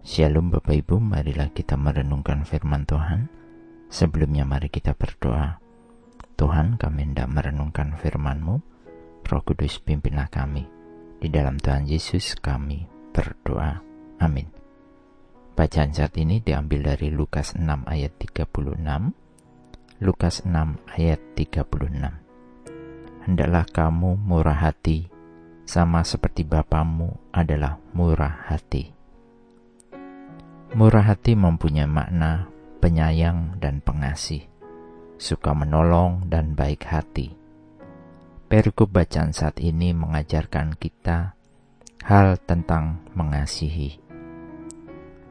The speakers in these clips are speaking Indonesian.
Shalom Bapak Ibu, marilah kita merenungkan firman Tuhan. Sebelumnya mari kita berdoa. Tuhan kami hendak merenungkan firman-Mu, Roh Kudus pimpinlah kami. Di dalam Tuhan Yesus kami berdoa. Amin. Bacaan saat ini diambil dari Lukas 6 ayat 36. Lukas 6 ayat 36. Hendaklah kamu murah hati, sama seperti Bapamu adalah murah hati. Murah hati mempunyai makna penyayang dan pengasih, suka menolong dan baik hati. Perikop bacaan saat ini mengajarkan kita hal tentang mengasihi.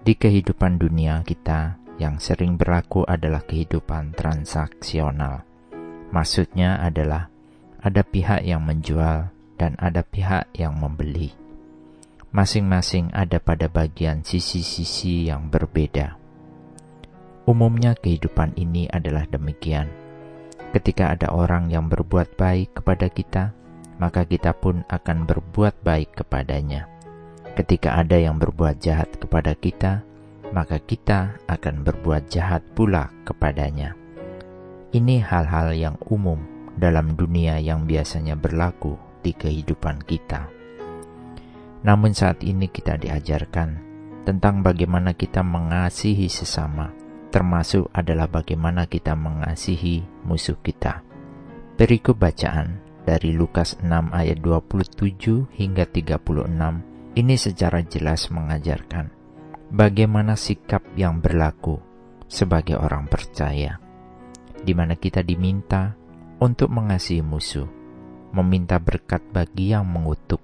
Di kehidupan dunia kita yang sering berlaku adalah kehidupan transaksional. Maksudnya adalah ada pihak yang menjual dan ada pihak yang membeli masing-masing ada pada bagian sisi-sisi yang berbeda. Umumnya kehidupan ini adalah demikian. Ketika ada orang yang berbuat baik kepada kita, maka kita pun akan berbuat baik kepadanya. Ketika ada yang berbuat jahat kepada kita, maka kita akan berbuat jahat pula kepadanya. Ini hal-hal yang umum dalam dunia yang biasanya berlaku di kehidupan kita. Namun saat ini kita diajarkan tentang bagaimana kita mengasihi sesama, termasuk adalah bagaimana kita mengasihi musuh kita. Perikop bacaan dari Lukas 6 ayat 27 hingga 36 ini secara jelas mengajarkan bagaimana sikap yang berlaku sebagai orang percaya, di mana kita diminta untuk mengasihi musuh, meminta berkat bagi yang mengutuk,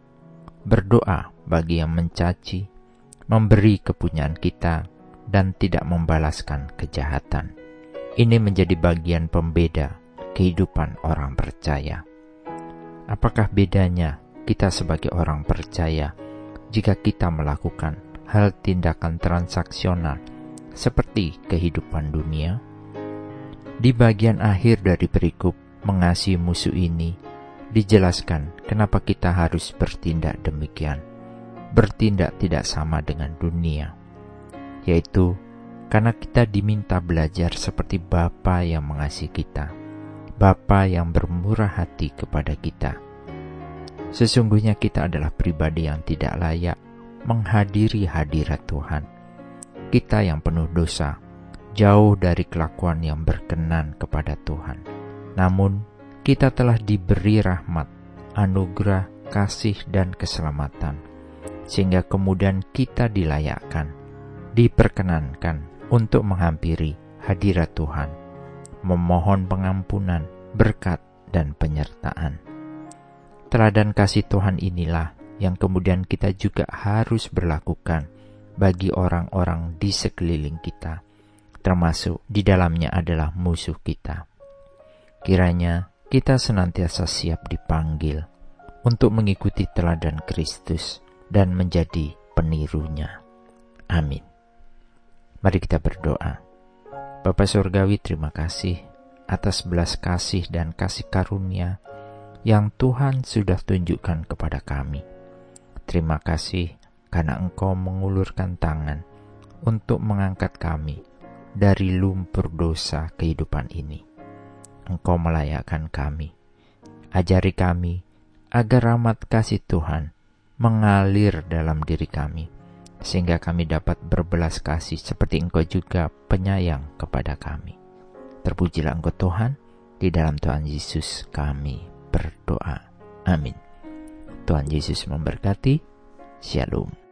berdoa bagi yang mencaci, memberi kepunyaan kita, dan tidak membalaskan kejahatan. Ini menjadi bagian pembeda kehidupan orang percaya. Apakah bedanya kita sebagai orang percaya jika kita melakukan hal tindakan transaksional seperti kehidupan dunia? Di bagian akhir dari perikop mengasihi musuh ini, dijelaskan kenapa kita harus bertindak demikian. Bertindak tidak sama dengan dunia, yaitu karena kita diminta belajar seperti Bapa yang mengasihi kita, Bapa yang bermurah hati kepada kita. Sesungguhnya kita adalah pribadi yang tidak layak menghadiri hadirat Tuhan. Kita yang penuh dosa, jauh dari kelakuan yang berkenan kepada Tuhan. Namun, kita telah diberi rahmat, anugerah, kasih, dan keselamatan, sehingga kemudian kita dilayakkan, diperkenankan untuk menghampiri hadirat Tuhan, memohon pengampunan, berkat, dan penyertaan. Teladan kasih Tuhan inilah yang kemudian kita juga harus berlakukan bagi orang-orang di sekeliling kita, termasuk di dalamnya adalah musuh kita. Kiranya kita senantiasa siap dipanggil untuk mengikuti teladan Kristus dan menjadi penirunya. Amin. Mari kita berdoa. Bapa Surgawi terima kasih atas belas kasih dan kasih karunia yang Tuhan sudah tunjukkan kepada kami. Terima kasih karena Engkau mengulurkan tangan untuk mengangkat kami dari lumpur dosa kehidupan ini. Engkau melayakkan kami. Ajari kami agar rahmat kasih Tuhan mengalir dalam diri kami, sehingga kami dapat berbelas kasih seperti Engkau juga penyayang kepada kami. Terpujilah Engkau Tuhan, di dalam Tuhan Yesus kami berdoa. Amin. Tuhan Yesus memberkati. Shalom.